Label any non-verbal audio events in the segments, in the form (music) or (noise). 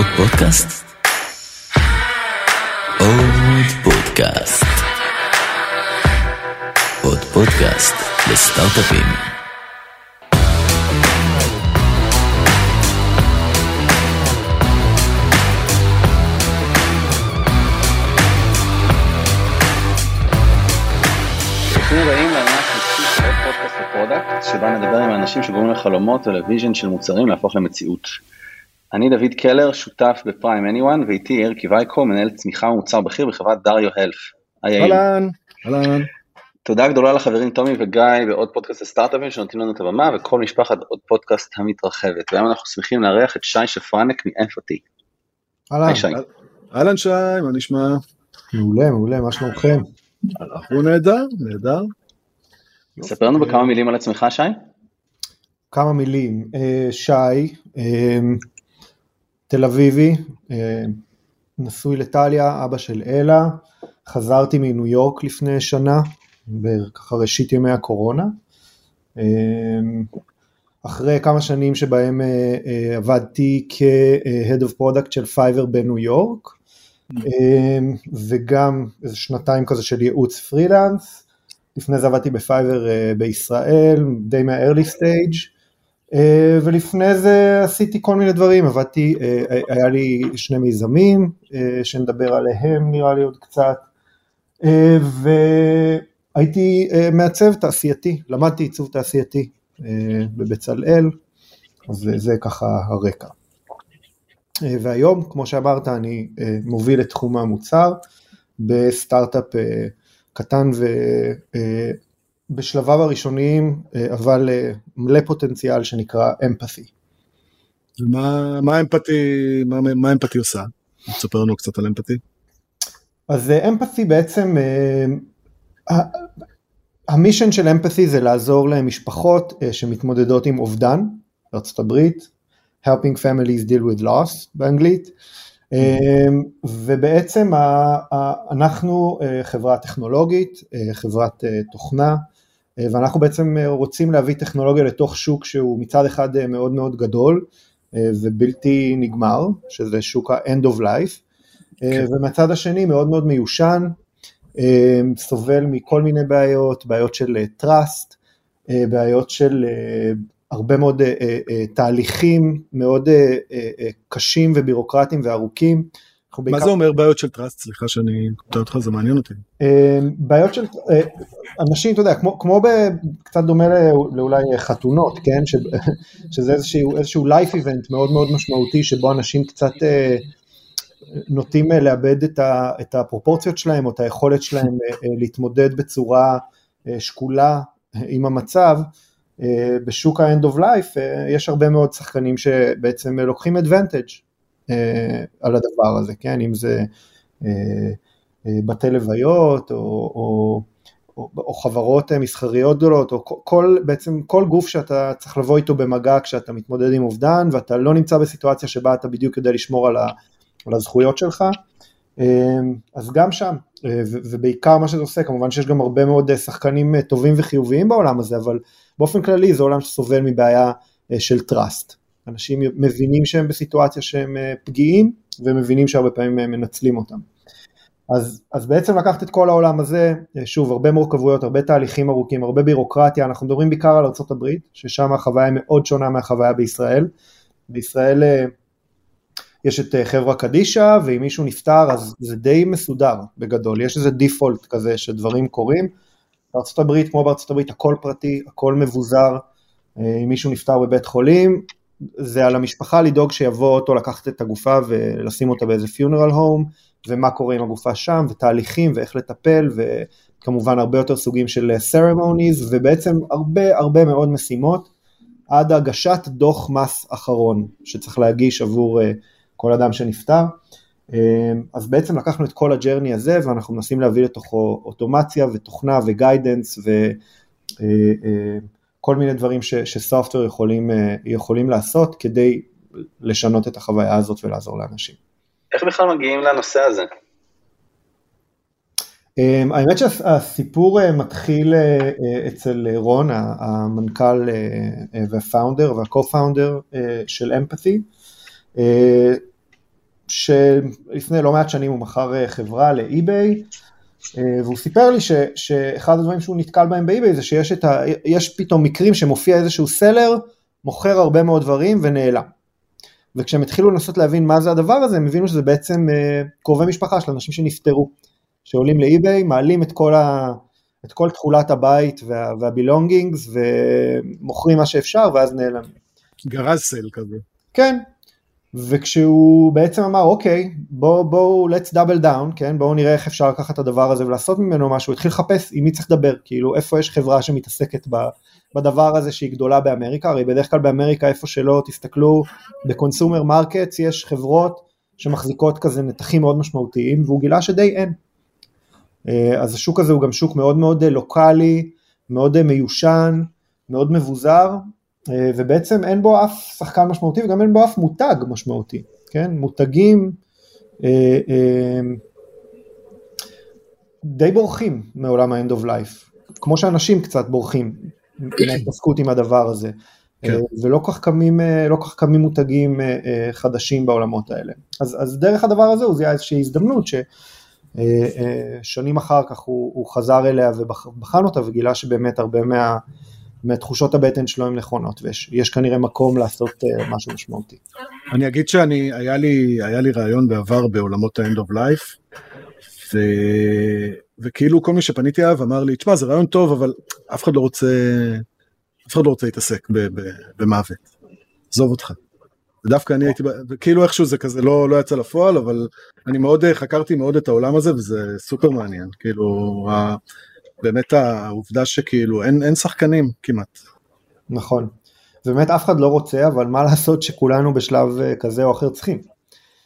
עוד פודקאסט? עוד פודקאסט. עוד פודקאסט לסטארט-אפים. שבה נדבר עם האנשים שגורמים לחלומות ול vision של מוצרים להפוך למציאות. אני דוד קלר, שותף בפריים anyone, ואיתי יאיר קיווייקו, מנהל צמיחה ומוצר בכיר בחברת דריו הלף. היי יאיר. אהלן, אהלן. תודה גדולה לחברים תומי וגיא בעוד פודקאסט לסטארט-אפים שנותנים לנו את הבמה, וכל משפחת עוד פודקאסט המתרחבת. והיום אנחנו שמחים לארח את שי שפרנק מאמפתי. אהלן, שי. אהלן שי, מה נשמע? מעולה, מעולה, מה שלומכם? אנחנו נהדר, נהדר. ספר לנו בכמה מילים על עצמך שי. כמה מילים. אה, שי, אה, תל אביבי, אה, נשוי לטליה, אבא של אלה, חזרתי מניו יורק לפני שנה, ככה ראשית ימי הקורונה. אה, אחרי כמה שנים שבהם אה, עבדתי כ-Head of Product של Fiverr בניו יורק, וגם איזה שנתיים כזה של ייעוץ פרילנס. לפני זה עבדתי בפייבר בישראל, די מה-early stage, ולפני זה עשיתי כל מיני דברים, עבדתי, uh, היה לי שני מיזמים, שנדבר עליהם נראה לי עוד קצת, והייתי מעצב תעשייתי, למדתי עיצוב תעשייתי בבצלאל, אז זה, ככה הרקע. והיום, כמו שאמרת, אני מוביל את תחום המוצר בסטארט-אפ קטן ובשלביו הראשוניים, אה, אבל אה, מלא פוטנציאל שנקרא אמפתי. ומה מה אמפתי, מה, מה אמפתי עושה? תספר לנו קצת על אמפתי. אז אמפתי בעצם, אה, המישן של אמפתי זה לעזור למשפחות שמתמודדות עם אובדן, בארצות הברית, helping families deal with loss באנגלית, ובעצם אנחנו חברה טכנולוגית, חברת תוכנה, ואנחנו בעצם רוצים להביא טכנולוגיה לתוך שוק שהוא מצד אחד מאוד מאוד גדול ובלתי נגמר, שזה שוק ה-end of life, כן. ומצד השני מאוד מאוד מיושן, סובל מכל מיני בעיות, בעיות של trust, בעיות של הרבה מאוד תהליכים מאוד קשים ובירוקרטיים וארוכים. מה בעיקר... זה אומר בעיות של טראסט? סליחה שאני קוטע אותך, זה מעניין אותי. Uh, בעיות של uh, אנשים, אתה יודע, כמו, כמו ב, קצת דומה לאולי חתונות, כן? ש, (laughs) שזה איזשהו, איזשהו life event מאוד מאוד משמעותי, שבו אנשים קצת uh, נוטים uh, לאבד את, ה, את הפרופורציות שלהם, או את היכולת שלהם להתמודד בצורה שקולה עם המצב. בשוק ה-end of life יש הרבה מאוד שחקנים שבעצם לוקחים advantage על הדבר הזה, כן, אם זה בתי לוויות או, או, או, או חברות מסחריות גדולות, או כל, בעצם כל גוף שאתה צריך לבוא איתו במגע כשאתה מתמודד עם אובדן ואתה לא נמצא בסיטואציה שבה אתה בדיוק יודע לשמור על, ה, על הזכויות שלך, אז גם שם, ובעיקר מה שזה עושה, כמובן שיש גם הרבה מאוד שחקנים טובים וחיוביים בעולם הזה, אבל באופן כללי זה עולם שסובל מבעיה של trust. אנשים מבינים שהם בסיטואציה שהם פגיעים, ומבינים שהרבה פעמים הם מנצלים אותם. אז, אז בעצם לקחת את כל העולם הזה, שוב, הרבה מורכבויות, הרבה תהליכים ארוכים, הרבה בירוקרטיה, אנחנו מדברים בעיקר על ארה"ב, ששם החוויה היא מאוד שונה מהחוויה בישראל. בישראל יש את חברה קדישא, ואם מישהו נפטר אז זה די מסודר בגדול, יש איזה דיפולט כזה שדברים קורים. הברית, כמו הברית, הכל פרטי, הכל מבוזר, אם מישהו נפטר בבית חולים, זה על המשפחה לדאוג שיבוא אותו לקחת את הגופה ולשים אותה באיזה פיונרל הום, ומה קורה עם הגופה שם, ותהליכים, ואיך לטפל, וכמובן הרבה יותר סוגים של ceremonies, ובעצם הרבה הרבה מאוד משימות, עד הגשת דוח מס אחרון, שצריך להגיש עבור כל אדם שנפטר. אז בעצם לקחנו את כל הג'רני הזה ואנחנו מנסים להביא לתוכו אוטומציה ותוכנה וגיידנס וכל מיני דברים שסופטוור יכולים, יכולים לעשות כדי לשנות את החוויה הזאת ולעזור לאנשים. איך בכלל מגיעים לנושא הזה? האמת שהסיפור מתחיל אצל רון, המנכ"ל והפאונדר והקו-פאונדר של אמפתי. שלפני לא מעט שנים הוא מכר חברה לאי-ביי, והוא סיפר לי ש, שאחד הדברים שהוא נתקל בהם באי-ביי זה שיש ה, פתאום מקרים שמופיע איזשהו סלר, מוכר הרבה מאוד דברים ונעלם. וכשהם התחילו לנסות להבין מה זה הדבר הזה, הם הבינו שזה בעצם קרובי משפחה של אנשים שנפטרו, שעולים ל eBay, מעלים את כל ה... את כל תכולת הבית וה, וה belongings ומוכרים מה שאפשר ואז נעלמים. garage sale כזה. כן, וכשהוא בעצם אמר אוקיי בואו בואו let's double down כן? בואו נראה איך אפשר לקחת את הדבר הזה ולעשות ממנו משהו, התחיל לחפש עם מי צריך לדבר, כאילו איפה יש חברה שמתעסקת בדבר הזה שהיא גדולה באמריקה, הרי בדרך כלל באמריקה איפה שלא תסתכלו ב consumer markets יש חברות שמחזיקות כזה נתחים מאוד משמעותיים והוא גילה שדי אין. אה, אז השוק הזה הוא גם שוק מאוד מאוד אה, לוקאלי, מאוד אה, מיושן, מאוד מבוזר, ובעצם אין בו אף שחקן משמעותי וגם אין בו אף מותג משמעותי, כן? מותגים די בורחים מעולם ה-end of life, כמו שאנשים קצת בורחים מהתעסקות עם הדבר הזה, כן. ולא כך קמים, לא כך קמים מותגים חדשים בעולמות האלה. אז, אז דרך הדבר הזה הוא זיהה איזושהי הזדמנות ש... אה, אה, שנים אחר כך הוא, הוא חזר אליה ובחן אותה וגילה שבאמת הרבה מה, מתחושות הבטן שלו הן נכונות ויש כנראה מקום לעשות אה, משהו משמעותי. אני אגיד שאני, היה לי, היה לי רעיון בעבר בעולמות ה-end of life ו, וכאילו כל מי שפניתי אליו אמר לי, תשמע זה רעיון טוב אבל אף אחד לא רוצה, אף אחד לא רוצה להתעסק במוות, עזוב אותך. ודווקא אני הייתי, כאילו איכשהו זה כזה לא, לא יצא לפועל, אבל אני מאוד חקרתי מאוד את העולם הזה וזה סופר מעניין, כאילו באמת העובדה שכאילו אין, אין שחקנים כמעט. נכון, באמת אף אחד לא רוצה, אבל מה לעשות שכולנו בשלב אה, כזה או אחר צריכים.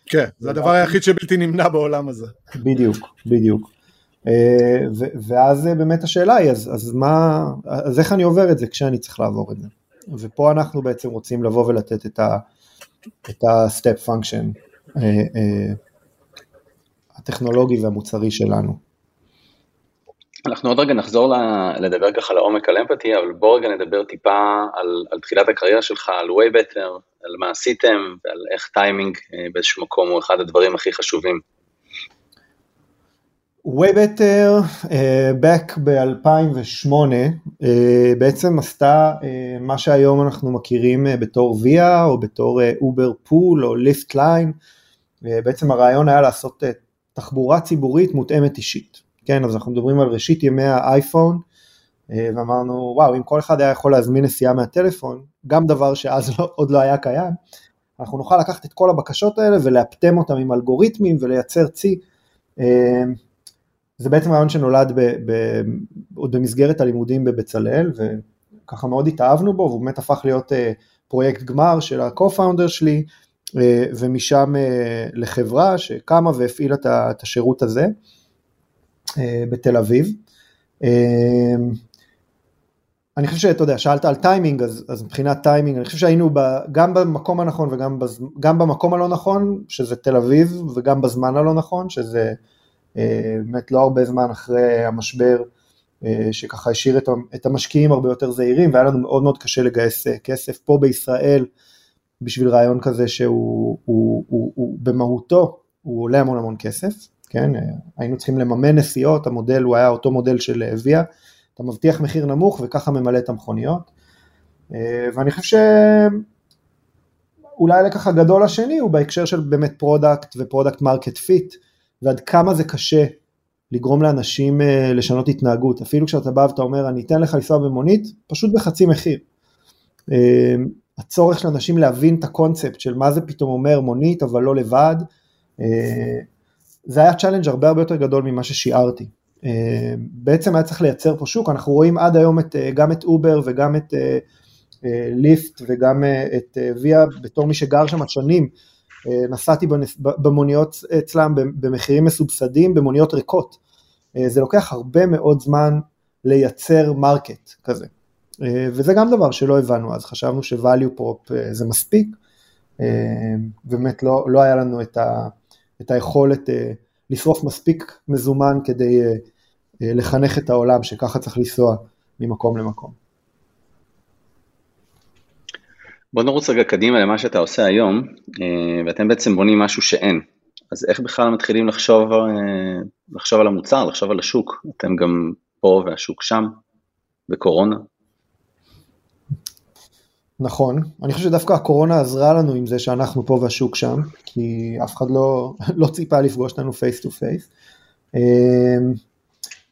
כן, זה הדבר היחיד שבלתי נמנע בעולם הזה. בדיוק, בדיוק. אה, ואז אה, באמת השאלה היא, אז, אז מה, אז איך אני עובר את זה כשאני צריך לעבור את זה? ופה אנחנו בעצם רוצים לבוא ולתת את ה... את ה-step function הטכנולוגי והמוצרי שלנו. אנחנו עוד רגע נחזור לדבר ככה לעומק על אמפתי, אבל בוא רגע נדבר טיפה על, על תחילת הקריירה שלך, על way better, על מה עשיתם ועל איך טיימינג אה, באיזשהו מקום הוא אחד הדברים הכי חשובים. way better אה, back ב-2008 אה, בעצם עשתה אה, מה שהיום אנחנו מכירים אה, בתור Via או בתור Uber אה, Pool או Lyft Line, אה, בעצם הרעיון היה לעשות אה, תחבורה ציבורית מותאמת אישית, כן אז אנחנו מדברים על ראשית ימי האייפון אה, ואמרנו וואו אם כל אחד היה יכול להזמין נסיעה מהטלפון, גם דבר שאז לא, עוד לא היה קיים, אנחנו נוכל לקחת את כל הבקשות האלה ולאפטם אותם עם אלגוריתמים ולייצר צי. uh, זה בעצם רעיון שנולד ב, ב, עוד במסגרת הלימודים בבצלאל וככה מאוד התאהבנו בו והוא באמת הפך להיות uh, פרויקט גמר של ה-co-founder שלי ומשם לחברה שקמה והפעילה את השירות הזה בתל אביב. Uh, אני חושב שאתה יודע, שאלת על טיימינג, אז, אז מבחינת טיימינג, אני חושב שהיינו ב, גם במקום הנכון וגם בז, גם במקום הלא נכון, שזה תל אביב, וגם בזמן הלא נכון, שזה אה, באמת לא הרבה זמן אחרי המשבר, אה, שככה השאיר את המשקיעים הרבה יותר זהירים, והיה לנו מאוד מאוד קשה לגייס אה, כסף פה בישראל בשביל רעיון כזה שהוא הוא, הוא, הוא, במהותו, הוא עולה המון המון כסף, כן, היינו צריכים לממן נסיעות, המודל הוא היה אותו מודל של Via, אתה מבטיח מחיר נמוך וככה ממלא את המכוניות, ואני חושב שאולי הלקח הגדול השני הוא בהקשר של באמת product ו product market fit, ועד כמה זה קשה לגרום לאנשים אה, לשנות התנהגות, אפילו כשאתה בא ואתה אומר אני אתן לך לנסוע במונית, פשוט בחצי מחיר. אה, הצורך של אנשים להבין את הקונספט של מה זה פתאום אומר מונית אבל לא לבד, אה, זה היה challenge הרבה הרבה יותר גדול ממה ששיערתי. בעצם היה צריך לייצר פה שוק, אנחנו רואים עד היום את, גם את Uber וגם את Lyft וגם את Via בתור מי שגר שם שנים, אה, נסעתי במוניות אצלם במחירים מסובסדים, במוניות ריקות. אה, זה לוקח הרבה מאוד זמן לייצר market כזה. אה, וזה גם דבר שלא הבנו אז, חשבנו ש-value prop זה מספיק, באמת לא, לא היה לנו את, ה, את היכולת לשרוף מספיק מזומן כדי לחנך את העולם שככה צריך לנסוע ממקום למקום. בוא נרוץ רגע קדימה למה שאתה עושה היום, אה, ואתם בעצם בונים משהו שאין. אז איך בכלל מתחילים לחשוב, אה, לחשוב על המוצר, לחשוב על השוק? אתם גם פה והשוק שם, בקורונה. נכון, אני חושב שדווקא הקורונה עזרה לנו עם זה שאנחנו פה והשוק שם, כי אף אחד לא, (laughs) לא ציפה לפגוש אותנו face to face.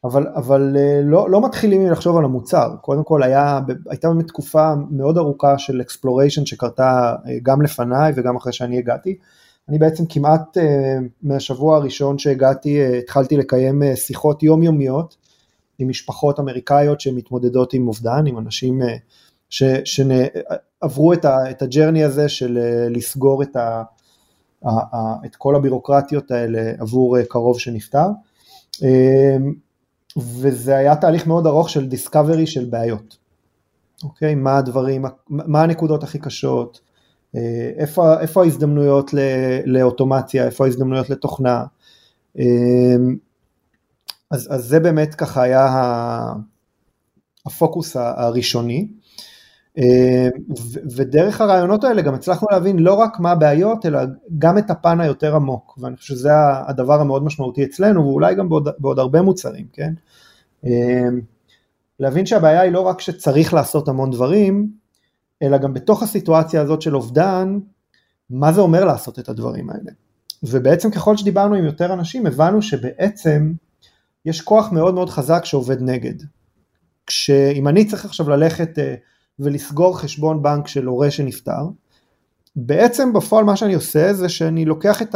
אבל, אבל אה, לא, לא מתחילים לחשוב על המוצר, קודם כל היה, הייתה באמת תקופה מאוד ארוכה של exploration שקרתה אה, גם לפניי וגם אחרי שאני הגעתי. אני בעצם כמעט אה, מהשבוע הראשון שהגעתי התחלתי לקיים שיחות יומיומיות עם משפחות אמריקאיות שמתמודדות עם אובדן, עם אנשים שעברו את, ה, את הג'רני הזה של לסגור את, ה, את כל הבירוקרטיות האלה עבור קרוב שנפטר. וזה היה תהליך מאוד ארוך של דיסקאברי של בעיות. אוקיי? מה הדברים, מה הנקודות הכי קשות, אה, איפה, איפה ההזדמנויות לאוטומציה, איפה ההזדמנויות לתוכנה. אה, אז, אז זה באמת ככה היה הפוקוס הראשוני. אה, ודרך הרעיונות האלה גם הצלחנו להבין לא רק מה הבעיות, אלא גם את הפן היותר עמוק, ואני חושב שזה הדבר המאוד משמעותי אצלנו, ואולי גם בעוד, בעוד הרבה מוצרים, כן? אה, להבין שהבעיה היא לא רק שצריך לעשות המון דברים, אלא גם בתוך הסיטואציה הזאת של אובדן, מה זה אומר לעשות את הדברים האלה. ובעצם ככל שדיברנו עם יותר אנשים, הבנו שבעצם יש כוח מאוד מאוד חזק שעובד נגד. כשאם אני צריך עכשיו ללכת אה, ולסגור חשבון בנק של הורה שנפטר, בעצם בפועל מה שאני עושה זה שאני לוקח את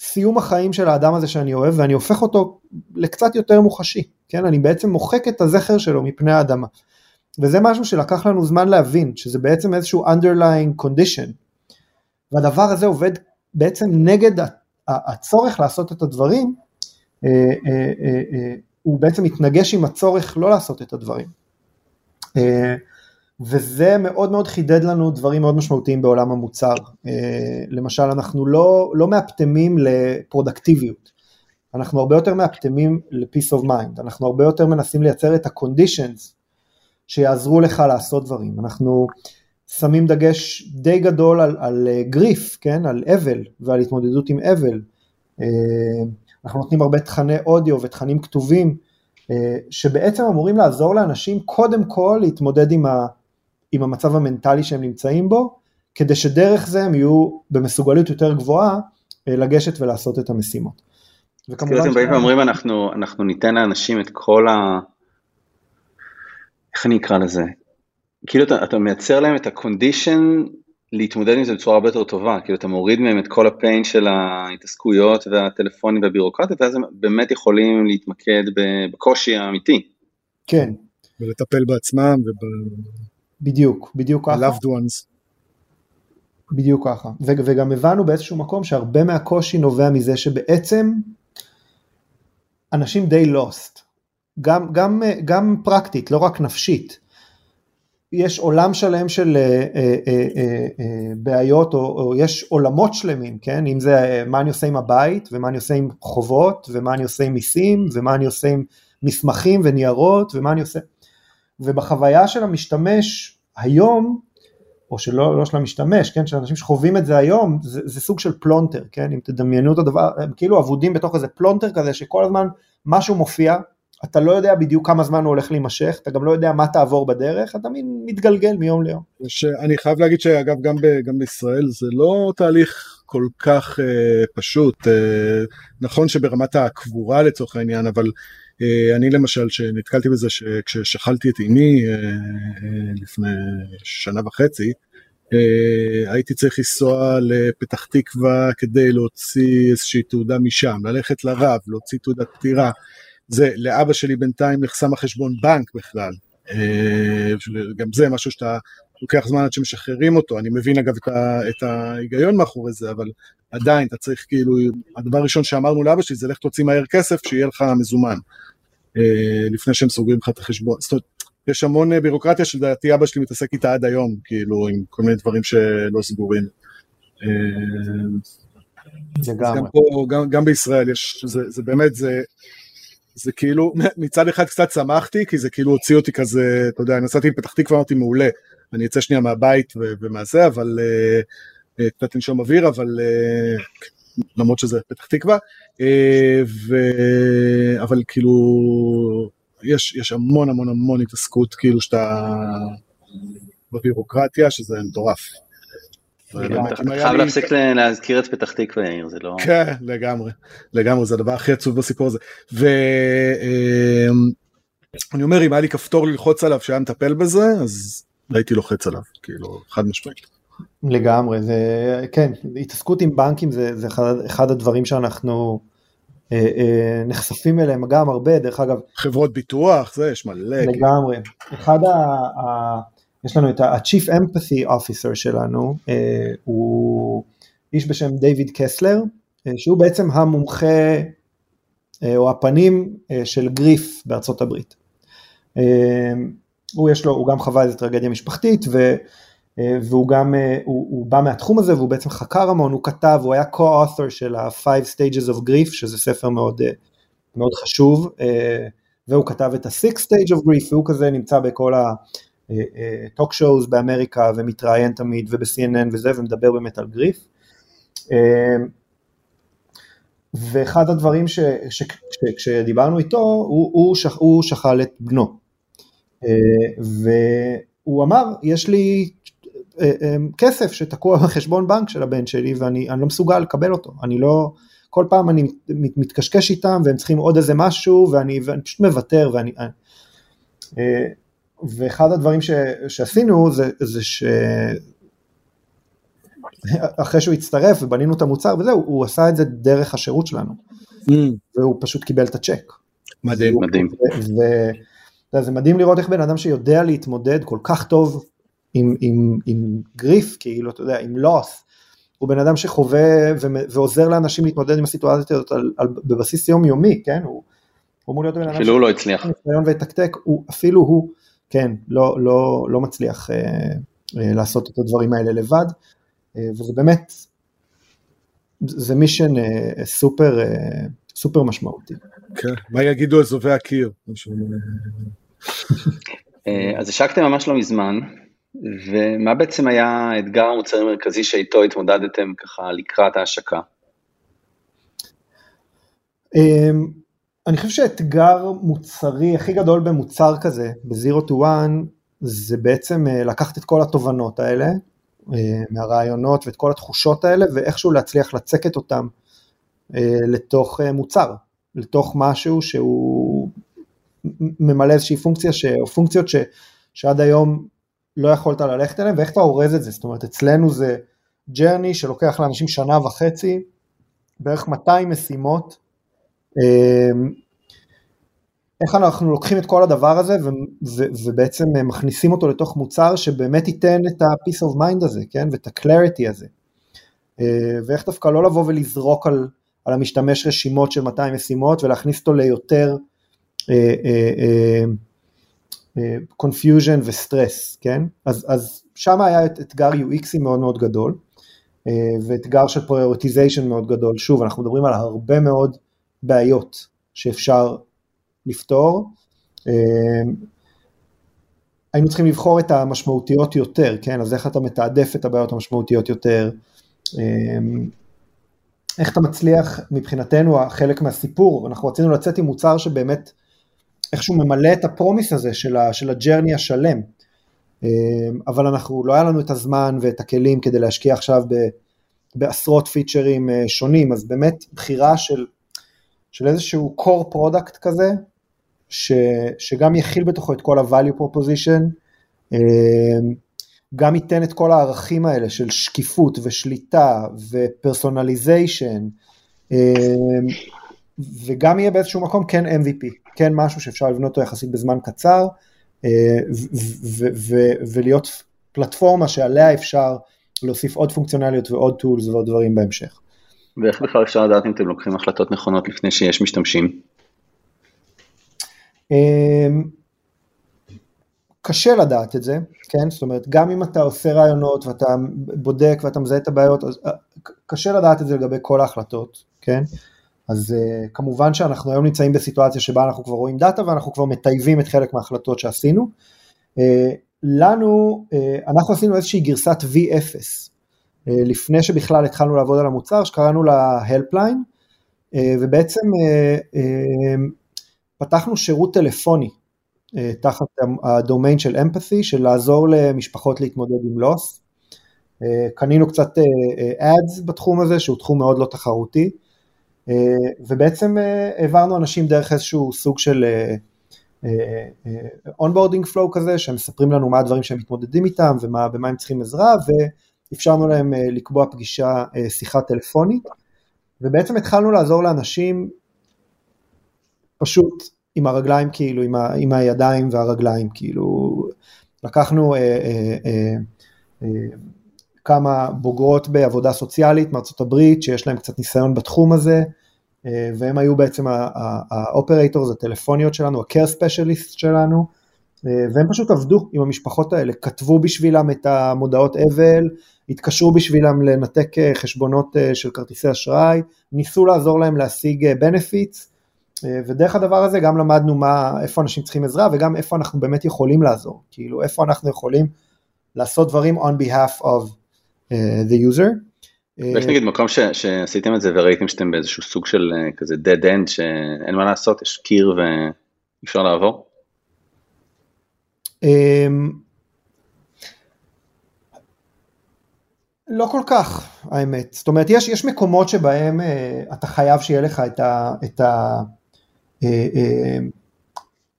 סיום החיים של האדם הזה שאני אוהב ואני הופך אותו לקצת יותר מוחשי, כן? אני בעצם מוחק את הזכר שלו מפני האדמה. וזה משהו שלקח לנו זמן להבין, שזה בעצם איזשהו underlying condition. והדבר הזה עובד בעצם נגד הצורך לעשות את הדברים, אה, אה, אה, הוא בעצם מתנגש עם הצורך לא לעשות את הדברים. וזה מאוד מאוד חידד לנו דברים מאוד משמעותיים בעולם המוצר. אה, למשל, אנחנו לא, לא מאפטמים לפרודקטיביות, אנחנו הרבה יותר מאפטמים ל-peace of mind, אנחנו הרבה יותר מנסים לייצר את ה-conditions שיעזרו לך לעשות דברים. אנחנו שמים דגש די גדול על, על גריף, כן? על אבל ועל התמודדות עם אבל. אה, אנחנו נותנים הרבה תכני אודיו ותכנים כתובים, אה, שבעצם אמורים לעזור לאנשים קודם כל להתמודד עם ה... עם המצב המנטלי שהם נמצאים בו, כדי שדרך זה הם יהיו במסוגלות יותר גבוהה אה, לגשת ולעשות את המשימות. וכמובן... כאילו אתם באים ואומרים אנחנו, אנחנו ניתן לאנשים את כל ה... איך אני אקרא לזה? כאילו אתה, אתה מייצר להם את ה-condition להתמודד עם זה בצורה הרבה יותר טובה, כאילו אתה מוריד מהם את כל הפיין של ההתעסקויות והטלפונים והבירוקרטיה, ואז הם באמת יכולים להתמקד בקושי האמיתי. כן. ולטפל בעצמם וב... בדיוק, בדיוק ככה. loved ones. בדיוק ככה. ו- וגם הבנו באיזשהו מקום שהרבה מהקושי נובע מזה שבעצם אנשים די lost. גם, גם, גם פרקטית, לא רק נפשית. יש עולם שלם של אה, אה, אה, אה, אה, בעיות, או, או יש עולמות שלמים, כן? אם זה אה, מה אני עושה עם הבית, ומה אני עושה עם חובות, ומה אני עושה עם מיסים, ומה אני עושה עם מסמכים וניירות, ומה אני עושה... ובחוויה של המשתמש היום, או שלא לא של המשתמש, כן, של אנשים שחווים את זה היום, זה, זה סוג של פלונטר, כן, אם תדמיינו את הדבר, הם כאילו אבודים בתוך איזה פלונטר כזה שכל הזמן משהו מופיע, אתה לא יודע בדיוק כמה זמן הוא הולך להימשך, אתה גם לא יודע מה תעבור בדרך, אתה מין מתגלגל מיום ליום. אני חייב להגיד שאגב גם, ב, גם בישראל זה לא תהליך כל כך אה, פשוט, אה, נכון שברמת הקבורה לצורך העניין, אבל אני למשל שנתקלתי בזה שכששכלתי את אימי אה, אה, לפני שנה וחצי, הייתי צריך לנסוע לפתח תקווה כדי להוציא איזושהי תעודה משם, ללכת לרב, להוציא תעודת פטירה. זה, לאבא שלי בינתיים נחסם החשבון בנק בכלל. גם זה משהו שאתה לוקח זמן עד שמשחררים אותו, אני מבין אגב את, ה, את ההיגיון מאחורי זה, אבל עדיין אתה צריך כאילו, הדבר הראשון שאמרנו לאבא שלי זה לך תוציא מהר כסף שיהיה לך מזומן, אה, לפני שהם סוגרים לך את החשבון, זאת אומרת, יש המון אה, בירוקרטיה שלדעתי אבא שלי מתעסק איתה עד היום, כאילו עם כל מיני דברים שלא סגורים. אה, גם, פה, גם, גם בישראל יש, זה, זה באמת, זה, זה כאילו, מצד אחד קצת שמחתי, כי זה כאילו הוציא אותי כזה, אתה יודע, נסעתי לפתח תקווה, אמרתי מעולה, אני אצא שנייה מהבית ומהזה, אבל uh, קצת לנשום אוויר, אבל uh, למרות שזה פתח תקווה, אה, ו... אבל כאילו יש, יש המון המון המון התעסקות כאילו שאתה בבירוקרטיה שזה מטורף. חייב להפסיק להזכיר את פתח תקווה יאיר זה לא כן לגמרי לגמרי זה הדבר הכי עצוב בסיפור הזה. ואני אומר אם היה לי כפתור ללחוץ עליו שהיה מטפל בזה אז הייתי לוחץ עליו כאילו חד משמעית. לגמרי זה כן התעסקות עם בנקים זה, זה אחד, אחד הדברים שאנחנו אה, אה, נחשפים אליהם גם הרבה דרך אגב חברות ביטוח זה יש מלא לגמרי. אחד ה... ה יש לנו את ה-Chief Empathy Officer שלנו, אה, הוא איש בשם דיוויד קסלר, אה, שהוא בעצם המומחה אה, או הפנים של גריף בארצות הברית. הוא יש לו, הוא גם חווה איזה טרגדיה משפחתית ו, והוא גם, הוא, הוא בא מהתחום הזה והוא בעצם חקר המון, הוא כתב, הוא היה co-author של ה-Five Stages of Grief, שזה ספר מאוד, מאוד חשוב, והוא כתב את ה-Six Stage of Grief, והוא כזה נמצא בכל. טוק שואוז באמריקה ומתראיין תמיד וב-CNN וזה ומדבר באמת על גריף. אמ, ואחד הדברים שכשדיברנו איתו הוא, הוא, שכ, הוא שכל את בנו אה, והוא אמר יש לי אה, כסף שתקוע בחשבון בנק של הבן שלי ואני לא מסוגל לקבל אותו, אני לא, כל פעם אני מתקשקש איתם והם צריכים עוד איזה משהו ואני, ואני פשוט מוותר ואני, אה, ואחד הדברים ש, שעשינו זה, זה ש... אחרי שהוא הצטרף ובנינו את המוצר וזהו, הוא עשה את זה דרך השירות שלנו. Mm. והוא פשוט קיבל את הצ'ק. מדהים. מדהים. וזה מדהים לראות איך בן אדם שיודע להתמודד כל כך טוב עם, עם, עם גריף, כאילו, אתה יודע, עם לוס, הוא בן אדם שחווה ועוזר לאנשים להתמודד עם הסיטואציות על, על, בבסיס יומיומי, כן? הוא, הוא אמור להיות בן אדם אפילו הוא לא הצליח. ויתקתק, הוא, אפילו הוא כן, לא, לא, לא מצליח אה, אה, לעשות את הדברים האלה לבד, אה, וזה באמת, זה מישן אה, סופר, אה, סופר משמעותי. כן, מה יגידו אזובי הקיר? אה, אז השקתם ממש לא מזמן, ומה בעצם היה האתגר המוצרי המרכזי שאיתו התמודדתם ככה לקראת ההשקה? אני חושב שהאתגר מוצרי הכי גדול במוצר כזה, ב-Zero to One, זה בעצם אה, לקחת את כל התובנות האלה, אה, מהרעיונות ואת כל התחושות האלה, ואיכשהו להצליח לצקת אותם אה, לתוך מוצר, לתוך משהו שהוא ממלא איזושהי פונקציה, ש... או פונקציות ש... שעד היום לא יכולת ללכת אליהן, ואיך אתה אורז את זה, זאת אומרת אצלנו זה ג'רני שלוקח לאנשים שנה וחצי, בערך 200 משימות, איך אנחנו לוקחים את כל הדבר הזה ו- ו- ובעצם מכניסים אותו לתוך מוצר שבאמת ייתן את ה-peace of mind הזה, כן, ואת ה-clarity הזה. אה, ואיך דווקא לא לבוא ולזרוק על, על המשתמש רשימות של 200 משימות ולהכניס אותו ליותר אה, אה, confusion וסטרס, כן? אז, אז שם היה אתגר UXי מאוד מאוד גדול, ואתגר של prioritization מאוד גדול. שוב, אנחנו מדברים על הרבה מאוד בעיות שאפשר לפתור. אמ, היינו צריכים לבחור את המשמעותיות יותר, כן? אז איך אתה מתעדף את הבעיות המשמעותיות יותר? אמ, איך אתה מצליח, מבחינתנו, חלק מהסיפור, אנחנו רצינו לצאת עם מוצר שבאמת איכשהו ממלא את הפרומיס הזה של, ה, של הג'רני השלם. אמ, אבל אנחנו, לא היה לנו את הזמן ואת הכלים כדי להשקיע עכשיו ב, בעשרות פיצ'רים אה, שונים, אז באמת בחירה של של איזשהו core product כזה, ש, שגם יכיל בתוכו את כל ה-value proposition, אמ, גם ייתן את כל הערכים האלה של שקיפות ושליטה ו personalization, אמ, וגם יהיה באיזשהו מקום כן MVP, כן משהו שאפשר לבנות אותו יחסית בזמן קצר, אה, ולהיות פלטפורמה שעליה אפשר להוסיף עוד פונקציונליות ועוד tools ועוד דברים בהמשך. ואיך בכלל אפשר לדעת אם אתם לוקחים החלטות נכונות לפני שיש משתמשים? אמ, קשה לדעת את זה, כן? זאת אומרת, גם אם אתה עושה רעיונות ואתה בודק ואתה מזהה את הבעיות, אז אה, קשה לדעת את זה לגבי כל ההחלטות, כן? אז uh, כמובן שאנחנו היום נמצאים בסיטואציה שבה אנחנו כבר רואים דאטה ואנחנו כבר מטייבים את חלק מההחלטות שעשינו. Uh, לנו, uh, אנחנו עשינו איזושהי גרסת V0 לפני שבכלל התחלנו לעבוד על המוצר, שקראנו לה Helpline, ובעצם פתחנו שירות טלפוני תחת הדומיין של Empathy, של לעזור למשפחות להתמודד עם loss. קנינו קצת ads בתחום הזה, שהוא תחום מאוד לא תחרותי, ובעצם העברנו אנשים דרך איזשהו סוג של onboarding flow כזה, שהם מספרים לנו מה הדברים שהם מתמודדים איתם ובמה הם צריכים עזרה, ואפשרנו להם לקבוע פגישה, שיחה טלפונית, ובעצם התחלנו לעזור לאנשים פשוט עם הרגליים כאילו, עם, ה, עם הידיים והרגליים כאילו, לקחנו אה, אה, אה, אה, כמה בוגרות בעבודה סוציאלית מארצות הברית שיש להם קצת ניסיון בתחום הזה, אה, והם היו בעצם האופרטורס הטלפוניות שלנו, ה-care specialist שלנו, אה, והם פשוט עבדו עם המשפחות האלה, כתבו בשבילם את המודעות אבל, התקשרו בשבילם לנתק אה, חשבונות של כרטיסי אשראי, ניסו לעזור להם להשיג benefits, ודרך הדבר הזה גם למדנו מה, איפה אנשים צריכים עזרה וגם איפה אנחנו באמת יכולים לעזור, כאילו איפה אנחנו יכולים לעשות דברים on behalf of uh, the user. ויש נגיד מקום ש, שעשיתם את זה וראיתם שאתם באיזשהו סוג של כזה dead end שאין מה לעשות, יש קיר ואפשר לעבור? אמ, לא כל כך האמת, זאת אומרת יש, יש מקומות שבהם uh, אתה חייב שיהיה לך את ה... את ה uh, uh,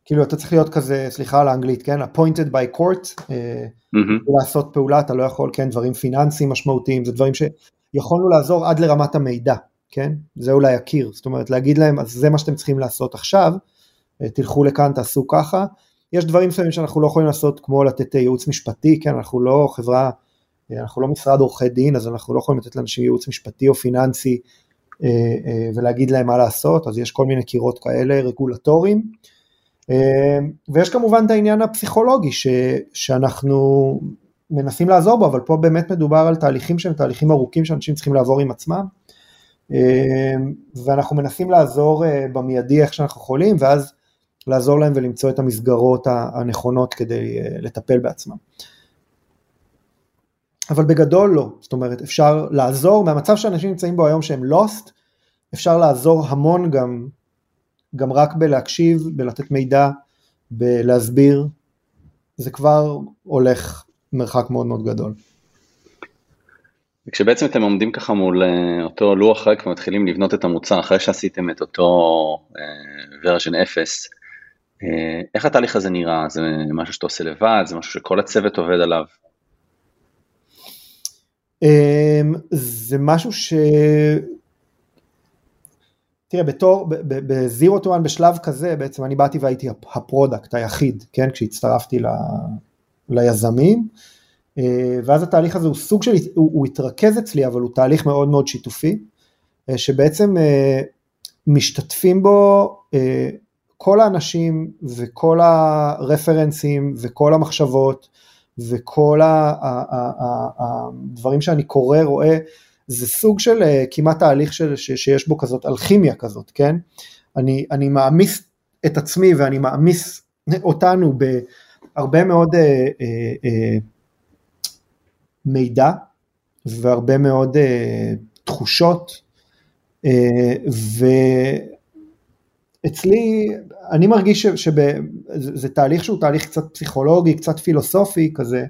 כאילו אתה צריך להיות כזה, סליחה על האנגלית, כן, appointed by court, uh, mm-hmm. לעשות פעולה, אתה לא יכול, כן, דברים פיננסיים משמעותיים, זה דברים שיכולנו לעזור עד לרמת המידע, כן, זה אולי הקיר, זאת אומרת להגיד להם, אז זה מה שאתם צריכים לעשות עכשיו, תלכו לכאן, תעשו ככה, יש דברים מסוימים שאנחנו לא יכולים לעשות, כמו לתת ייעוץ משפטי, כן, אנחנו לא חברה, אנחנו לא משרד עורכי דין, אז אנחנו לא יכולים לתת לאנשים ייעוץ משפטי או פיננסי ולהגיד להם מה לעשות, אז יש כל מיני קירות כאלה, רגולטוריים. ויש כמובן את העניין הפסיכולוגי ש, שאנחנו מנסים לעזור בו, אבל פה באמת מדובר על תהליכים שהם תהליכים ארוכים שאנשים צריכים לעבור עם עצמם, ואנחנו מנסים לעזור במיידי איך שאנחנו יכולים, ואז לעזור להם ולמצוא את המסגרות הנכונות כדי לטפל בעצמם. אבל בגדול לא, זאת אומרת אפשר לעזור, מהמצב שאנשים נמצאים בו היום שהם lost, אפשר לעזור המון גם גם רק בלהקשיב, בלתת מידע, בלהסביר, זה כבר הולך מרחק מאוד מאוד גדול. כשבעצם אתם עומדים ככה מול אה, אותו לוח ריק ומתחילים לבנות את המוצר אחרי שעשיתם את אותו version uh, 0, uh, איך התהליך הזה נראה? זה משהו שאתה עושה לבד? זה משהו שכל הצוות עובד עליו? Um, זה משהו ש... תראה, בתור, ב zero to בשלב כזה, בעצם אני באתי והייתי ה product היחיד, כן, כשהצטרפתי ל, ליזמים, אה, ואז התהליך הזה הוא סוג של, הוא, הוא התרכז אצלי, אבל הוא תהליך מאוד מאוד שיתופי, אה, שבעצם אה, משתתפים בו כל האנשים וכל הרפרנסים וכל המחשבות וכל הדברים שאני קורא, רואה, זה סוג של uh, כמעט תהליך של, שיש בו כזאת אלכימיה כזאת, כן? אני, אני מעמיס את עצמי ואני מעמיס אותנו בהרבה מאוד uh, uh, uh, מידע והרבה מאוד uh, תחושות, uh, ואצלי, אני מרגיש שזה תהליך שהוא תהליך קצת פסיכולוגי, קצת פילוסופי כזה,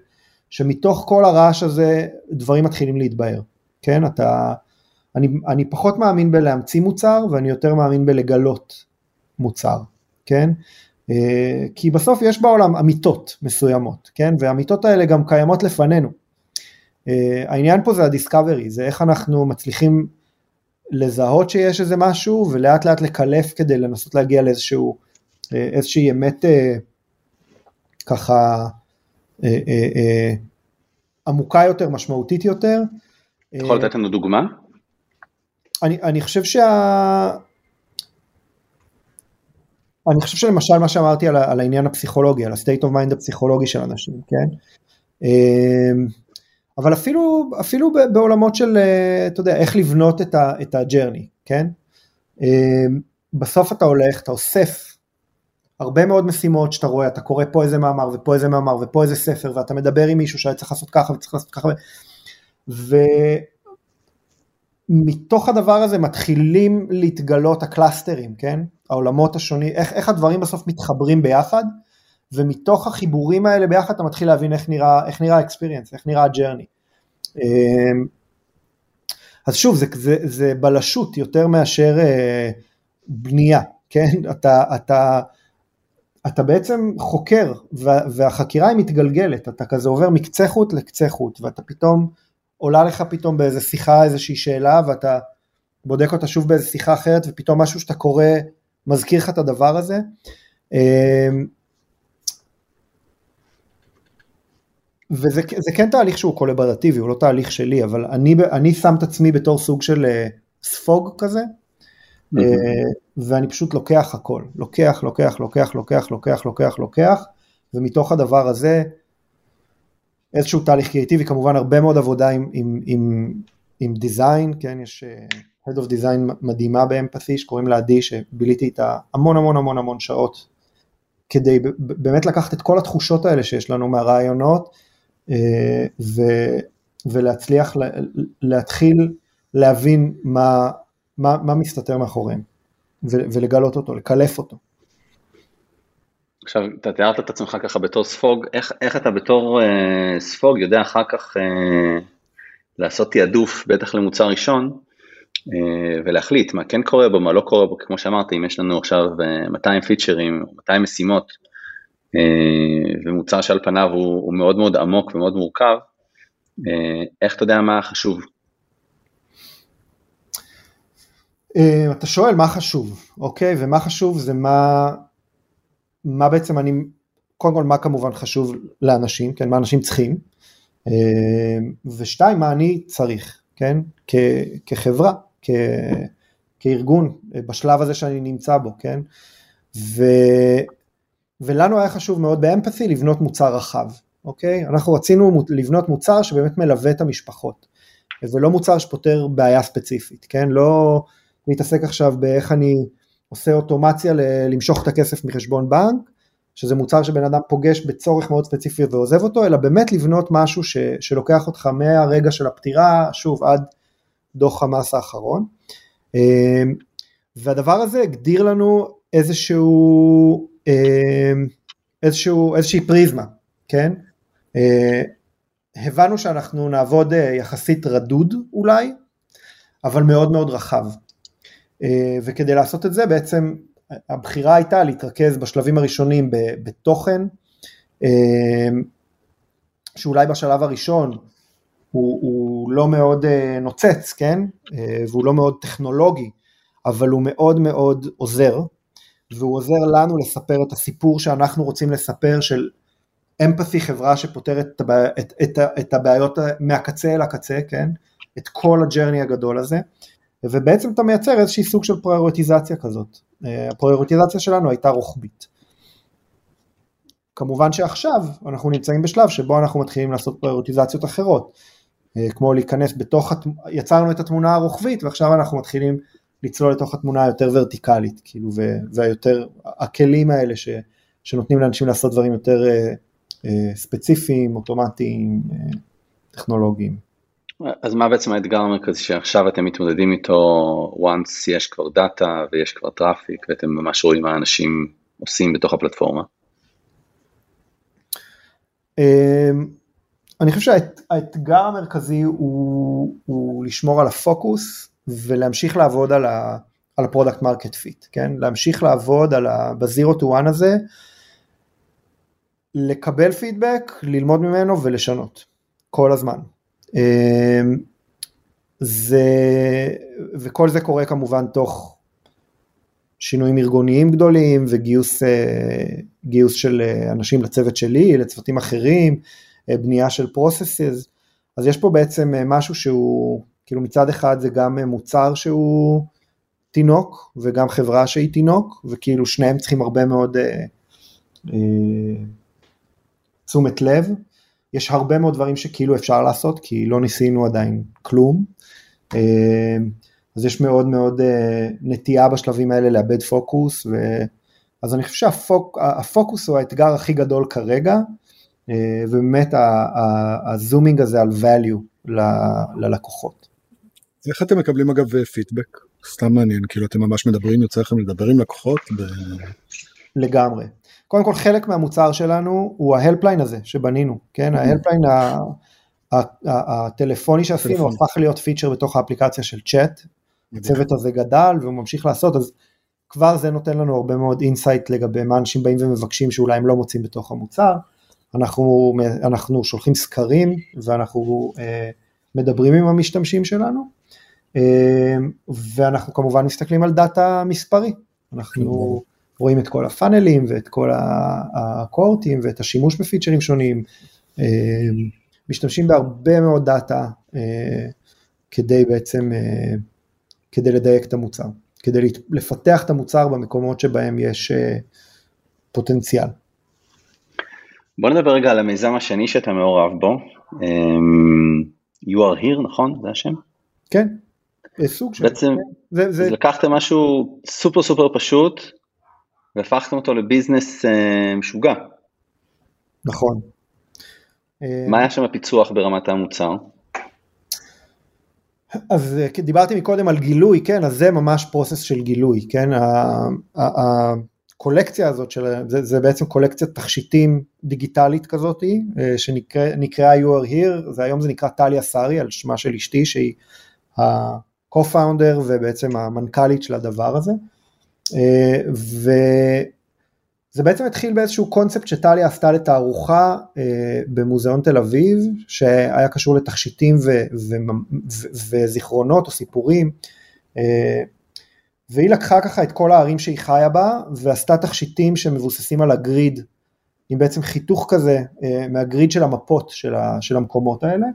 שמתוך כל הרעש הזה דברים מתחילים להתבהר. כן, אתה, אני, אני פחות מאמין בלהמציא מוצר ואני יותר מאמין בלגלות מוצר, כן, אה, כי בסוף יש בעולם אמיתות מסוימות, כן, והאמיתות האלה גם קיימות לפנינו. אה, העניין פה זה הדיסקאברי, זה איך אנחנו מצליחים לזהות שיש איזה משהו ולאט לאט לקלף כדי לנסות להגיע לאיזשהו, אה, איזושהי אמת ככה עמוקה יותר, משמעותית יותר, יכול לתת לנו דוגמה? אני, אני חושב שה... אני חושב שלמשל מה שאמרתי על, על העניין הפסיכולוגי, על ה-state of mind הפסיכולוגי של אנשים, כן? אבל אפילו, אפילו בעולמות של, אה, אתה יודע, איך לבנות את, ה, את הג'רני, כן? אמ, בסוף אתה הולך, אתה אוסף הרבה מאוד משימות שאתה רואה, אתה קורא פה איזה מאמר ופה איזה מאמר ופה איזה ספר ואתה מדבר עם מישהו שהיה צריך לעשות ככה וצריך לעשות ככה ומתוך הדבר הזה מתחילים להתגלות הקלאסטרים, כן? העולמות השונים, איך, איך הדברים בסוף מתחברים ביחד, ומתוך החיבורים האלה ביחד אתה מתחיל להבין איך נראה, איך נראה ה-experience, איך נראה ה-journey. אמ, אז שוב, זה, זה, זה בלשות יותר מאשר אה, בנייה, כן? (laughs) אתה, אתה, אתה בעצם חוקר, והחקירה היא מתגלגלת, אתה כזה עובר מקצה חוט לקצה חוט, ואתה פתאום, עולה לך פתאום באיזה שיחה איזושהי שאלה, ואתה בודק אותה שוב באיזה שיחה אחרת, ופתאום משהו שאתה קורא מזכיר לך את הדבר הזה. אמ, וזה כן תהליך שהוא קולברטיבי, הוא לא תהליך שלי, אבל אני, אני שם את עצמי בתור סוג של אה, ספוג כזה, mm-hmm. ואני פשוט לוקח הכל, לוקח, לוקח, לוקח, לוקח, לוקח, לוקח, לוקח, ומתוך הדבר הזה איזשהו תהליך קריאיטיבי, כמובן הרבה מאוד עבודה עם, עם, עם, עם דיזיין, כן, יש אה, Head of Design מדהימה באמפתי שקוראים לה עדי, שביליתי איתה המון המון המון המון שעות, כדי באמת לקחת את כל התחושות האלה שיש לנו מהרעיונות, אה, ו, ולהצליח להתחיל להבין מה, מה, מה מסתתר מאחוריהם ולגלות אותו, לקלף אותו. עכשיו, אתה תיארת את עצמך ככה בתור ספוג, איך, איך אתה בתור אה, ספוג יודע אחר כך אה, לעשות תעדוף, בטח למוצר ראשון, אה, ולהחליט מה כן קורה בו, מה לא קורה בו, כמו שאמרתי, אם יש לנו עכשיו 200 אה, פיצ'רים, 200 משימות, אה, ומוצר שעל פניו הוא, הוא מאוד מאוד עמוק ומאוד מורכב, אה, איך אתה יודע מה חשוב? אה, אתה שואל מה חשוב, אוקיי? ומה חשוב זה מה, מה בעצם אני, קודם כל מה כמובן חשוב לאנשים, כן? מה אנשים צריכים, ושתיים, מה אני צריך, כן? כ, כחברה, כ, כארגון, בשלב הזה שאני נמצא בו, כן? ו... ולנו היה חשוב מאוד באמפתי לבנות מוצר רחב, אוקיי? אנחנו רצינו לבנות מוצר שבאמת מלווה את המשפחות, ולא מוצר שפותר בעיה ספציפית, כן? לא להתעסק עכשיו באיך אני עושה אוטומציה למשוך את הכסף מחשבון בנק, שזה מוצר שבן אדם פוגש בצורך מאוד ספציפי ועוזב אותו, אלא באמת לבנות משהו ש, שלוקח אותך מהרגע של הפטירה, שוב, עד דוח המס האחרון. אמ, והדבר הזה הגדיר לנו איזשהו איזשהו, איזושהי פריזמה, כן? אה, הבנו שאנחנו נעבוד אה, יחסית רדוד אולי, אבל מאוד מאוד רחב. אה, וכדי לעשות את זה בעצם הבחירה הייתה להתרכז בשלבים הראשונים בתוכן, שאולי בשלב הראשון הוא, הוא לא מאוד נוצץ, כן? והוא לא מאוד טכנולוגי, אבל הוא מאוד מאוד עוזר, והוא עוזר לנו לספר את הסיפור שאנחנו רוצים לספר של אמפתי חברה שפותרת את. את, את, את הבעיות מהקצה אל הקצה, כן? את כל הג'רני הגדול הזה, ובעצם אתה מייצר איזשהי סוג של פריורטיזציה כזאת. אה, הפריורטיזציה שלנו הייתה רוחבית. כמובן שעכשיו אנחנו נמצאים בשלב שבו אנחנו מתחילים לעשות פריורטיזציות אחרות, אה, כמו להיכנס בתוך, יצרנו את התמונה הרוחבית ועכשיו אנחנו מתחילים לצלול לתוך התמונה היותר ורטיקלית, כאילו, והיותר, הכלים האלה ש, שנותנים לאנשים לעשות דברים יותר אה, אה, ספציפיים, אוטומטיים, אה, טכנולוגיים. אז מה בעצם האתגר המרכזי שעכשיו אתם מתמודדים איתו, once יש כבר דאטה ויש כבר טראפיק ואתם ממש רואים מה אנשים עושים בתוך הפלטפורמה? אמ, אני חושב שהאתגר המרכזי הוא, הוא לשמור על הפוקוס ולהמשיך לעבוד על, ה, על ה product market fit, כן? להמשיך לעבוד על ה, ב zero to one הזה, לקבל פידבק, ללמוד ממנו ולשנות, כל הזמן. אמ, זה, וכל זה קורה כמובן תוך שינויים ארגוניים גדולים וגיוס אה, גיוס של אה, אנשים לצוות שלי, לצוותים אחרים, אה, בנייה של processes, אז יש פה בעצם משהו שהוא כאילו מצד אחד זה גם מוצר שהוא תינוק וגם חברה שהיא תינוק וכאילו שניהם צריכים הרבה מאוד אה, אה, תשומת לב. יש הרבה מאוד דברים שכאילו אפשר לעשות כי לא ניסינו עדיין כלום. אה, אז יש מאוד מאוד אה, נטייה בשלבים האלה לאבד פוקוס ו... אז אני חושב שהפוקוס הוא האתגר הכי גדול כרגע אה, ובאמת ה zooming הזה על value ללקוחות. איך אתם מקבלים אגב פידבק? סתם מעניין, כאילו אתם ממש מדברים, יוצא לכם לדבר עם לקוחות? ב... לגמרי. קודם כל חלק מהמוצר שלנו הוא ה helpline הזה שבנינו, כן? ה helpline הטלפוני שעשינו הפך להיות פיצ'ר בתוך האפליקציה של צ'אט, הצוות הזה גדל והוא ממשיך לעשות, אז כבר זה נותן לנו הרבה מאוד insight לגבי מה אנשים באים ומבקשים שאולי הם לא מוצאים בתוך המוצר. אנחנו, אנחנו שולחים סקרים ואנחנו אה, מדברים עם המשתמשים שלנו, אה, ואנחנו כמובן מסתכלים על דאטה מספרי. אנחנו רואים את כל הפאנלים ואת כל הקורטים ואת השימוש בפיצ'רים שונים, אה, משתמשים בהרבה מאוד דאטה אה, כדי בעצם, אה, כדי לדייק את המוצר, כדי לפתח את המוצר במקומות שבהם יש פוטנציאל. בוא נדבר רגע על המיזם השני שאתה מעורב בו, you are here, נכון? זה השם? כן, סוג של... בעצם זה, זה... לקחתם משהו סופר סופר פשוט, והפכתם אותו לביזנס uh, משוגע. נכון. מה היה שם הפיצוח ברמת המוצר? אז אה, דיברתי מקודם על גילוי, כן, אז זה ממש פרוסס של גילוי, כן, הקולקציה הזאת, של, זה, זה בעצם קולקציית תכשיטים דיגיטלית כזאתי, אה, שנקראה You are here, זה היום זה נקרא טליה סארי, על שמה של אשתי, שהיא ה-co-founder ובעצם המנכ"לית של הדבר הזה, וזה בעצם התחיל באיזשהו קונספט שטליה עשתה לתערוכה אה, במוזיאון תל אביב, שהיה קשור לתכשיטים ו- ו- ו- וזיכרונות או סיפורים, אה, והיא לקחה ככה את כל הערים שהיא חיה בה, ועשתה תכשיטים שמבוססים על הגריד, עם בעצם חיתוך כזה אה, מהגריד של המפות של, ה- של המקומות האלה.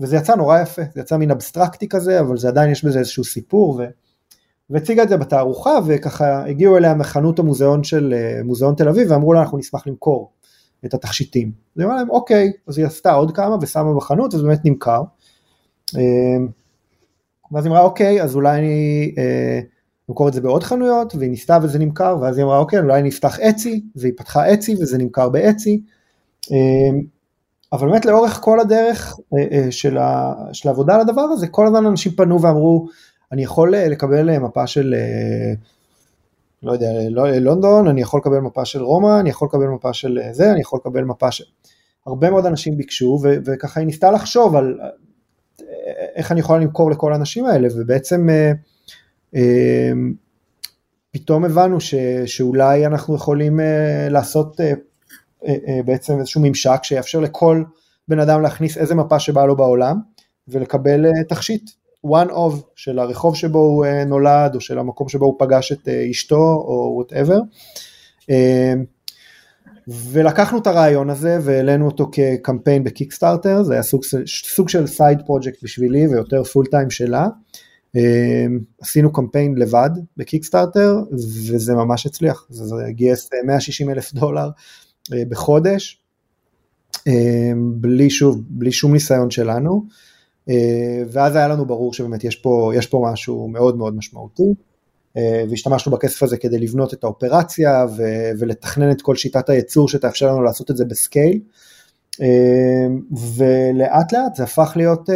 וזה יצא נורא יפה, זה יצא מין אבסטרקטי כזה, אבל זה עדיין יש בזה איזשהו סיפור, ו- והציגה את זה בתערוכה וככה הגיעו אליה מחנות המוזיאון של אה, מוזיאון תל אביב ואמרו לה אנחנו נשמח למכור את התכשיטים. אז היא אמרה להם אוקיי, אז היא עשתה עוד כמה ושמה בחנות וזה באמת נמכר. אה, ואז היא אמרה אוקיי, אז אולי אני אה, אמכור את זה בעוד חנויות והיא ניסתה וזה נמכר ואז היא אמרה אוקיי, אולי נפתח אצי והיא פתחה אצי וזה נמכר באצי. אבל באמת לאורך כל הדרך של, העבודה על הדבר הזה, כל הזמן אנשים פנו ואמרו, אני יכול אה, לקבל אה, מפה של, אה, לא יודע, לא, לונדון, אני יכול לקבל מפה של רומא, אני יכול לקבל מפה של זה, אני יכול לקבל מפה של... הרבה מאוד אנשים ביקשו, ו- וככה היא ניסתה לחשוב על איך אני יכולה למכור לכל האנשים האלה, ובעצם פתאום הבנו ש- שאולי אנחנו יכולים לעשות בעצם איזשהו ממשק שיאפשר לכל בן אדם להכניס איזה מפה שבא לו בעולם ולקבל תכשיט one of של הרחוב שבו הוא אה, נולד, או של המקום שבו הוא פגש את אה, אשתו, או whatever. אה, ולקחנו את הרעיון הזה והעלינו אותו כקמפיין בקיקסטארטר, זה היה סוג, סוג של side project בשבילי ויותר full time שלה. עשינו קמפיין לבד בקיקסטארטר וזה ממש הצליח, זה גייס 160 אלף דולר בחודש, בלי שוב, בלי שום ניסיון שלנו. אה, ואז היה לנו ברור שבאמת יש פה, יש פה משהו מאוד מאוד משמעותי, אה, והשתמשנו בכסף הזה כדי לבנות את האופרציה ו- ולתכנן את כל שיטת הייצור שתאפשר לנו לעשות את זה בסקייל, אה, ולאט לאט זה הפך להיות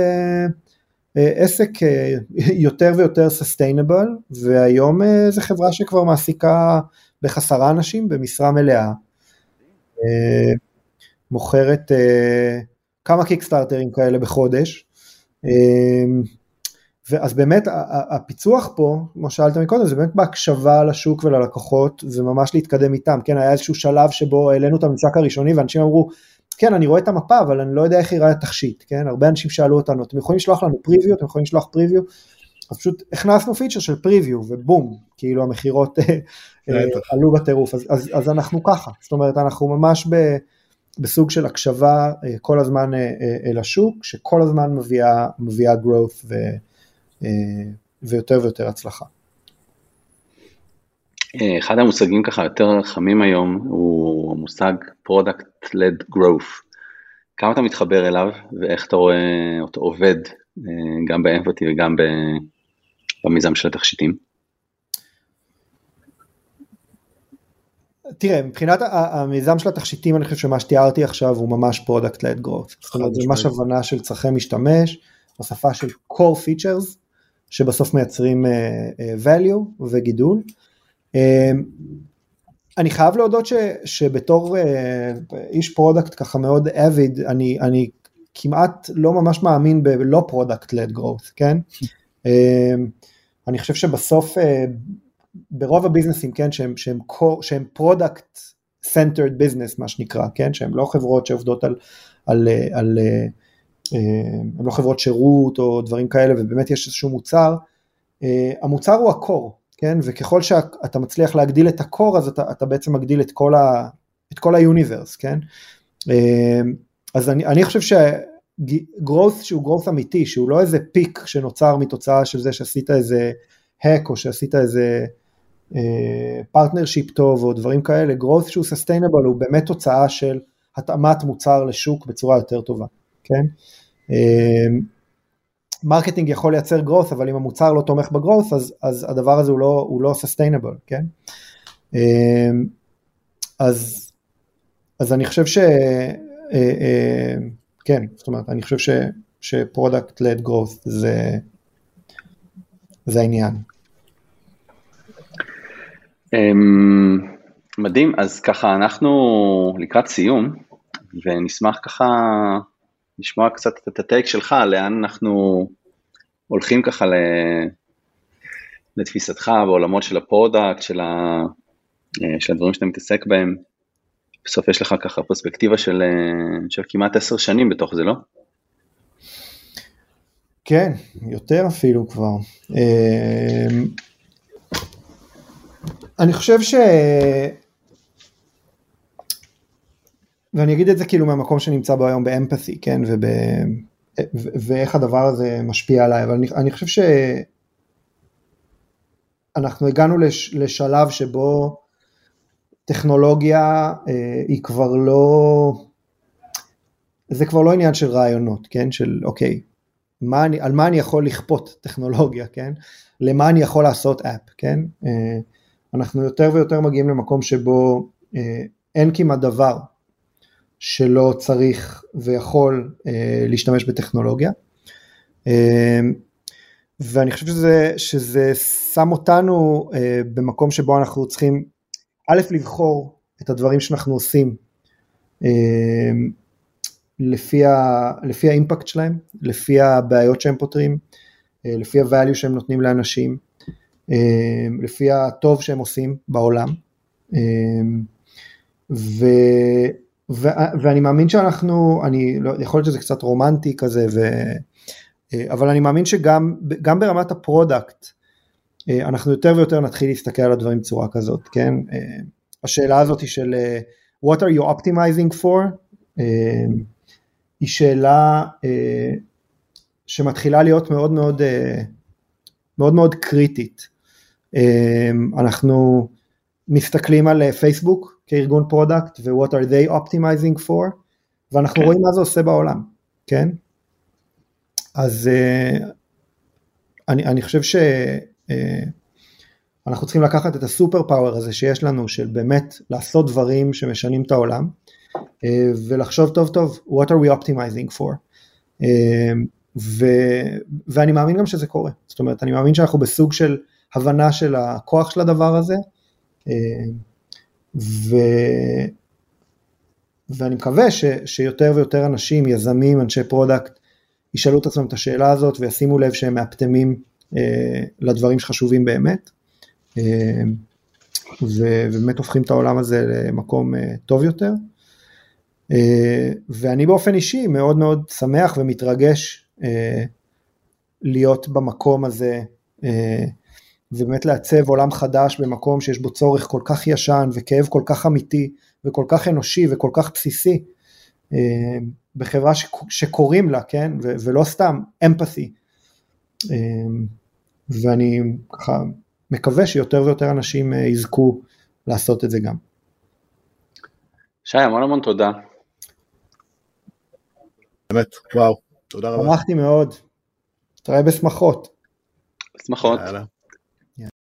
עסק יותר ויותר סוסטיינבל, והיום זו חברה שכבר מעסיקה עשרה אנשים במשרה מלאה, מוכרת כמה קיקסטארטרים כאלה בחודש, אמ, אז באמת הפיצוח פה, כמו שאלת מקודם, זה באמת בהקשבה לשוק וללקוחות, זה ממש להתקדם איתם, כן, היה איזשהו שלב שבו העלינו את הממשק הראשוני ואנשים אמרו, כן, אני רואה את המפה, אבל אני לא יודע איך ייראה התכשיט, כן, הרבה אנשים שאלו אותנו, אתם יכולים לשלוח לנו פריוויו, אתם יכולים לשלוח פריוויו, אז פשוט הכנסנו פיצ'ר של פריוויו, ובום, כאילו המכירות אה, עלו בטירוף, אז, אז, אז אנחנו ככה, זאת אומרת, אנחנו ממש ב... בסוג של הקשבה אה, כל הזמן אה, אה, אל השוק, שכל הזמן מביאה, מביאה growth ו, ויותר ויותר הצלחה. אחד המושגים ככה יותר חמים היום הוא המושג product led growth. כמה אתה מתחבר אליו ואיך אתה רואה אותו עובד גם באמפתי וגם במיזם של התכשיטים? תראה, מבחינת המיזם של התכשיטים, אני חושב שמה שתיארתי עכשיו הוא ממש לד growth. זאת אומרת, זה ממש הבנה של צרכי משתמש, הוספה של core features, שבסוף מייצרים uh, uh, value וגידול. Uh, אני חייב להודות ש, שבתור איש product ככה מאוד avid, אני, אני כמעט לא ממש מאמין בלא product led growth, כן? אני חושב שבסוף ברוב הביזנסים, כן, שהם, שהם, שהם product centered business מה שנקרא, כן, שהם לא חברות שעובדות על, על, על, הם לא חברות שירות או דברים כאלה ובאמת יש איזשהו מוצר, המוצר הוא ה core, כן, וככל שאתה מצליח להגדיל את ה core אז אתה, אתה בעצם מגדיל את כל, ה, את כל ה universe, כן, אז אני, אני חושב ש... growth שהוא growth אמיתי, שהוא לא איזה peak שנוצר מתוצאה של זה שעשית איזה hack או שעשית איזה partnership טוב או דברים כאלה, growth שהוא sustainable הוא באמת תוצאה של התאמת מוצר לשוק בצורה יותר טובה, כן? marketing יכול לייצר growth, אבל אם המוצר לא תומך ב growth, אז, אז הדבר הזה הוא לא, הוא לא כן? אז, אז אני חושב ש... כן, זאת אומרת, אני חושב ש, ש product led growth זה, זה העניין. Um, מדהים, אז ככה אנחנו לקראת סיום, ונשמח ככה לשמוע קצת את ה take שלך, לאן אנחנו הולכים ככה לתפיסתך בעולמות של ה product, של, ה, אה, של הדברים שאתה מתעסק בהם. בסוף יש לך ככה פרספקטיבה של, אה, של כמעט עשר שנים בתוך זה, לא? כן, יותר אפילו כבר. אמ, אני חושב ש... ואני אגיד את זה כאילו מהמקום שנמצא בו היום באמפתי, כן, וב... ואיך הדבר הזה משפיע עליי, אבל אני, אני חושב שאנחנו הגענו לש... לשלב שבו טכנולוגיה אה, היא כבר לא, זה כבר לא עניין של רעיונות, כן, של אוקיי, מה אני, על מה אני יכול לכפות טכנולוגיה, כן, למה אני יכול לעשות אפ, כן, אה, אנחנו יותר ויותר מגיעים למקום שבו אה, אין כמעט דבר שלא צריך ויכול אה, להשתמש בטכנולוגיה. אה, ואני חושב שזה, שזה שם אותנו אה, במקום שבו אנחנו צריכים א', לבחור את הדברים שאנחנו עושים אה, לפי, ה, לפי האימפקט שלהם, לפי הבעיות שהם פותרים, אה, לפי ה value שהם נותנים לאנשים, אמ, לפי הטוב שהם עושים בעולם. אמ, ו, ו, ואני מאמין שאנחנו, אני לא, יכול להיות שזה קצת רומנטי כזה, ו, אה, אבל אני מאמין שגם ברמת ה product, אה, אנחנו יותר ויותר נתחיל להסתכל על הדברים בצורה כזאת, כן? אה, השאלה הזאת היא של what are you optimizing for? היא שאלה שמתחילה להיות מאוד מאוד מאוד מאוד קריטית. אנחנו מסתכלים על פייסבוק כארגון product ו-what are they optimizing for ואנחנו כן. רואים מה זה עושה בעולם, כן? אז uh, אני, אני חושב שאנחנו uh, צריכים לקחת את ה superpower הזה שיש לנו של באמת לעשות דברים שמשנים את העולם אה, ולחשוב טוב טוב what are we optimizing for אה, ו, ואני מאמין גם שזה קורה, זאת אומרת אני מאמין שאנחנו בסוג של הבנה של הכוח של הדבר הזה, אה, ו... ואני מקווה ש... שיותר ויותר אנשים, יזמים, אנשי product, ישאלו את עצמם את השאלה הזאת וישימו לב שהם מאפטמים אה, לדברים שחשובים באמת, אה, ובאמת הופכים את העולם הזה למקום אה, טוב יותר. אה, ואני באופן אישי מאוד מאוד שמח ומתרגש אה, להיות במקום הזה אה, ובאמת לעצב עולם חדש במקום שיש בו צורך כל כך ישן וכאב כל כך אמיתי וכל כך אנושי וכל כך בסיסי אה, בחברה שקוראים לה, כן, ו- ולא סתם אמפתי. אה, ואני ככה מקווה שיותר ויותר אנשים אה, יזכו לעשות את זה גם. שי, המון המון תודה. באמת, וואו, תודה רבה. שמחתי מאוד. תראה בשמחות. בשמחות. יאללה.